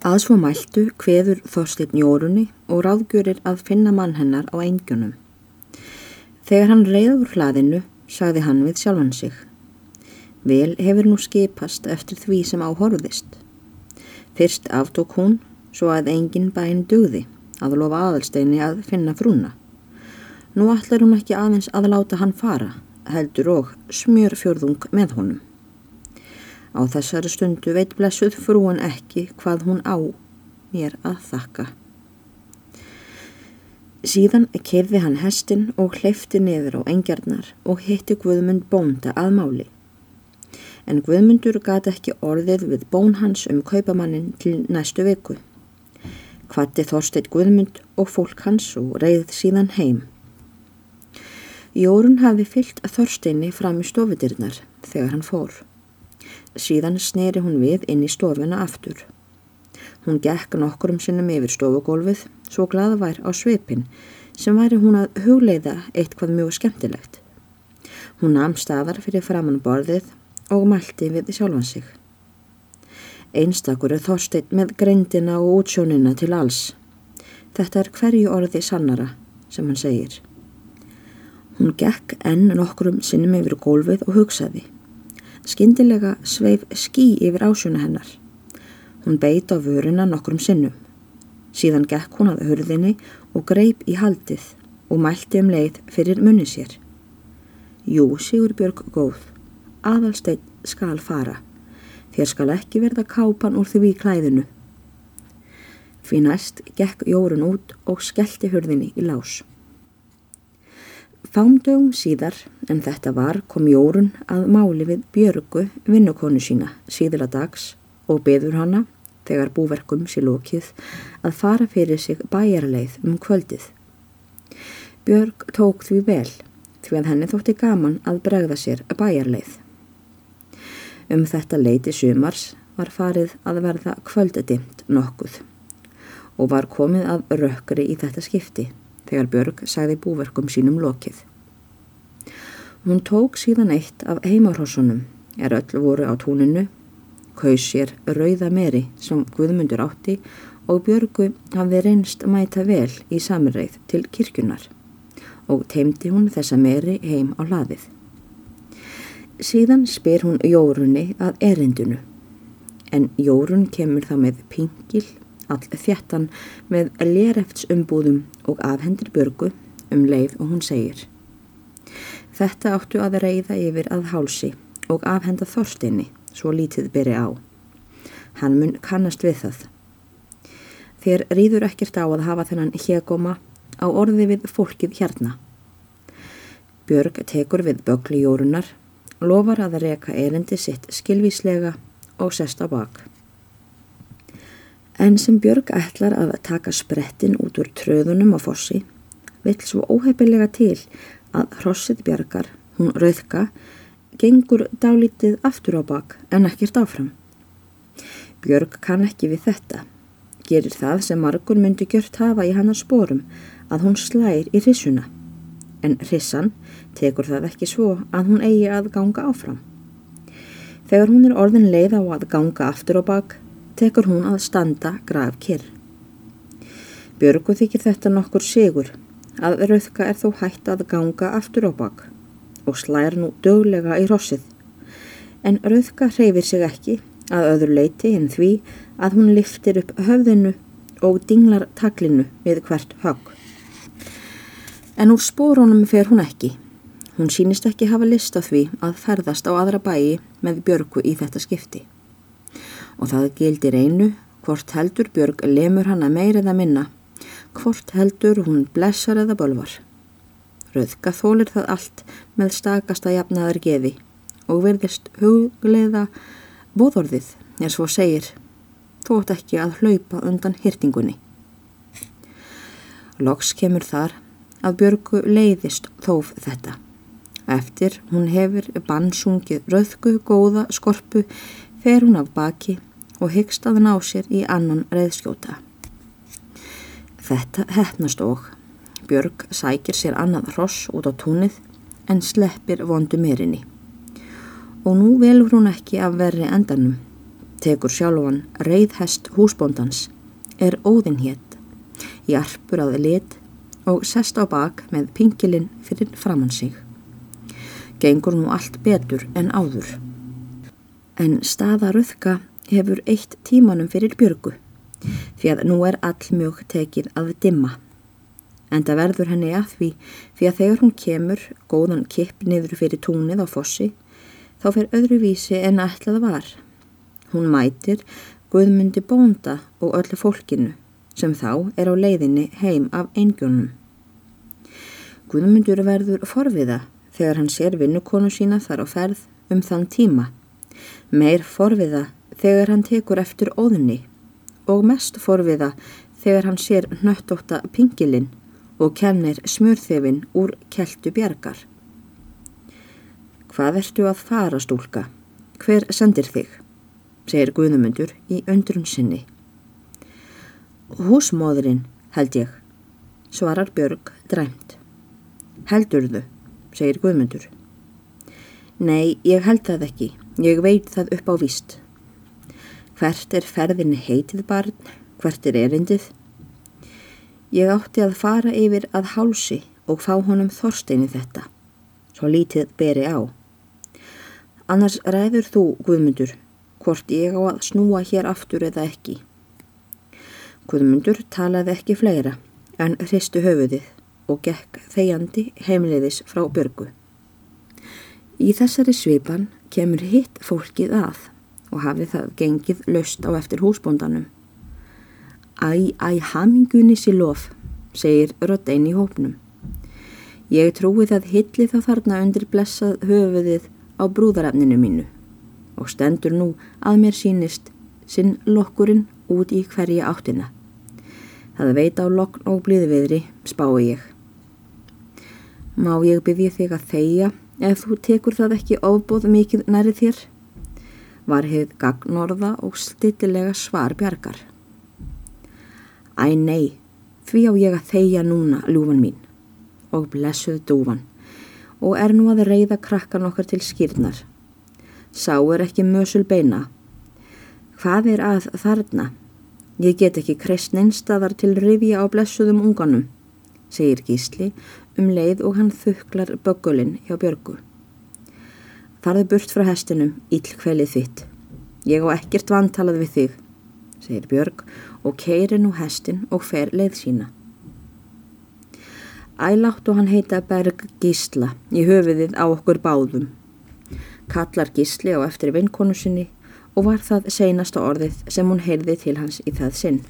Aðsvo mæltu hveður Þorstein Jórunni og ráðgjörir að finna mann hennar á engjunum. Þegar hann reyður hlaðinu, sagði hann við sjálfan sig. Vel hefur nú skipast eftir því sem áhorðist. Fyrst aftók hún, svo að engin bæn döði, að lofa aðalsteini að finna frúna. Nú ætlar hún ekki aðeins að láta hann fara, heldur og smjör fjörðung með honum. Á þessari stundu veit blessuð frúan ekki hvað hún á mér að þakka. Síðan keirði hann hestin og hleyfti niður á engjarnar og hitti Guðmund bónda að máli. En Guðmundur gati ekki orðið við bón hans um kaupamannin til næstu viku. Hvati Þorsteit Guðmund og fólk hans og reyð síðan heim. Jórun hafi fyllt að Þorsteini fram í stofudirnar þegar hann fór. Síðan sneri hún við inn í stofuna aftur. Hún gekk nokkurum sinnum yfir stofugólfið svo glaðvær á sveipin sem væri hún að hugleiða eitthvað mjög skemmtilegt. Hún namn staðar fyrir framann borðið og mælti við sjálfan sig. Einstakur er þorsteitt með greindina og útsjónina til alls. Þetta er hverju orði sannara sem hann segir. Hún gekk enn nokkurum sinnum yfir gólfið og hugsaði. Skindilega sveif skí yfir ásuna hennar. Hún beit á vöruna nokkrum sinnum. Síðan gekk hún að hörðinni og greip í haldið og mælti um leið fyrir munni sér. Jú, Sigur Björg góð, aðalsteitt skal fara. Þér skal ekki verða kápan úr því klæðinu. Fyrir næst gekk Jórun út og skellti hörðinni í lás. Fámdögum síðar en þetta var kom Jórun að máli við Björgu vinnukonu sína síðila dags og beður hana, þegar búverkum sé lókið, að fara fyrir sig bæjarleið um kvöldið. Björg tók því vel, því að henni þótti gaman að bregða sér að bæjarleið. Um þetta leiti sumars var farið að verða kvöldedimt nokkuð og var komið að rökkri í þetta skipti þegar Björg sagði búverkum sínum lokið. Hún tók síðan eitt af heimarhossunum, er öll voru á túninu, kaus sér rauða meri sem Guðmundur átti og Björgu hafði reynst mæta vel í samirreið til kirkjunar og teimdi hún þessa meri heim á hlaðið. Síðan spyr hún Jórunni að erindunu en Jórun kemur þá með pingil all þjættan með léreftsumbúðum og afhendir björgu um leið og hún segir. Þetta áttu að reyða yfir að hálsi og afhenda þorstinni svo lítið byrji á. Hann mun kannast við það. Þér rýður ekkert á að hafa þennan hegóma á orði við fólkið hérna. Björg tekur við bögli jórunar, lofar að reyka erindi sitt skilvíslega og sest á bak. En sem Björg ætlar að taka sprettin út úr tröðunum á fossi, vill svo óheipilega til að hrossið Björgar, hún rauðka, gengur dálítið aftur á bak en ekkert áfram. Björg kann ekki við þetta, gerir það sem margur myndi gjört hafa í hannar spórum að hún slægir í rissuna. En rissan tekur það ekki svo að hún eigi að ganga áfram. Þegar hún er orðin leið á að ganga aftur á bak, tekur hún að standa graf kyrr. Björgu þykir þetta nokkur sigur að rauðka er þó hægt að ganga aftur á bak og slæðir nú döglega í rossið. En rauðka hreyfir sig ekki að öðru leiti en því að hún liftir upp höfðinu og dinglar taklinu við hvert högg. En úr spórunum fer hún ekki. Hún sínist ekki hafa list á því að ferðast á aðra bæi með Björgu í þetta skipti og það gildir einu hvort heldur Björg lemur hana meir eða minna, hvort heldur hún blessar eða bölvar. Rauðka þólir það allt með stakasta jafnaðar gefi og verðist hugleiða bóðorðið, en svo segir, þótt ekki að hlaupa undan hyrtingunni. Loks kemur þar að Björgu leiðist þóf þetta. Eftir hún hefur bannsungið rauðku góða skorpu fer hún af baki og hyggst að ná sér í annan reyðskjóta. Þetta hefnast og Björg sækir sér annað hross út á túnið en sleppir vondu meirinni. Og nú velur hún ekki af verri endanum. tekur sjálfan reyðhest húsbóndans, er óðin hétt, jarpur að lit og sest á bak með pingilinn fyrir framann sig. Gengur nú allt betur en áður. En staða röðka hefur eitt tímanum fyrir björgu, því að nú er all mjög tekið að dimma. En það verður henni að því því að þegar hún kemur góðan kipp niður fyrir túnið á fossi, þá fer öðruvísi en ætlað var. Hún mætir Guðmundi bónda og öllu fólkinu sem þá er á leiðinni heim af eingjónum. Guðmundur verður forviða þegar hann sér vinnukonu sína þar á ferð um þann tíma. Meir forviða þegar hann tekur eftir óðunni og mest forviða þegar hann sér nöttóta pingilinn og kennir smurþefin úr keltu bjargar. Hvað ertu að fara stúlka? Hver sendir þig? segir Guðmundur í undrun sinni. Húsmóðurinn, held ég, svarar Björg dræmt. Heldurðu, segir Guðmundur. Nei, ég held það ekki, ég veit það upp á víst. Hvert er ferðin heitið barn, hvert er erindið? Ég átti að fara yfir að hálsi og fá honum þorsteinu þetta, svo lítið beri á. Annars ræður þú, Guðmundur, hvort ég á að snúa hér aftur eða ekki. Guðmundur talaði ekki fleira en hristu höfuðið og gekk þegjandi heimliðis frá börgu. Í þessari svipan kemur hitt fólkið að og hafið það gengið löst á eftir húsbóndanum. Æ, æ, hamingunni sér lof, segir röddein í hópnum. Ég trúi það hilli það þarna undir blessað höfuðið á brúðarefninu mínu og stendur nú að mér sínist sinn lokkurinn út í hverja áttina. Það veit á lokn og blíðviðri spái ég. Má ég byggja þig að þeia ef þú tekur það ekki ofbóð mikið næri þér? Var hefð gagnorða og stittilega svar bjargar. Æ nei, því á ég að þeia núna ljúfan mín og blessuð dúfan og er nú að reyða krakkan okkar til skýrnar Sá er ekki mösul beina. Hvað er að þarna? Ég get ekki krist neinstadar til rifja á blessuðum unganum, segir Gísli um leið og hann þuklar böggulinn hjá Björgu. Farðu burt frá hestinum, íll kvelið þitt. Ég á ekkert vantalað við þig, segir Björg og keiri nú hestin og fer leið sína. Ælátt og hann heita Berg Gísla í höfuðið á okkur báðum kallar gísli á eftir vinkonu sinni og var það seinasta orðið sem hún heyrði til hans í það sinn.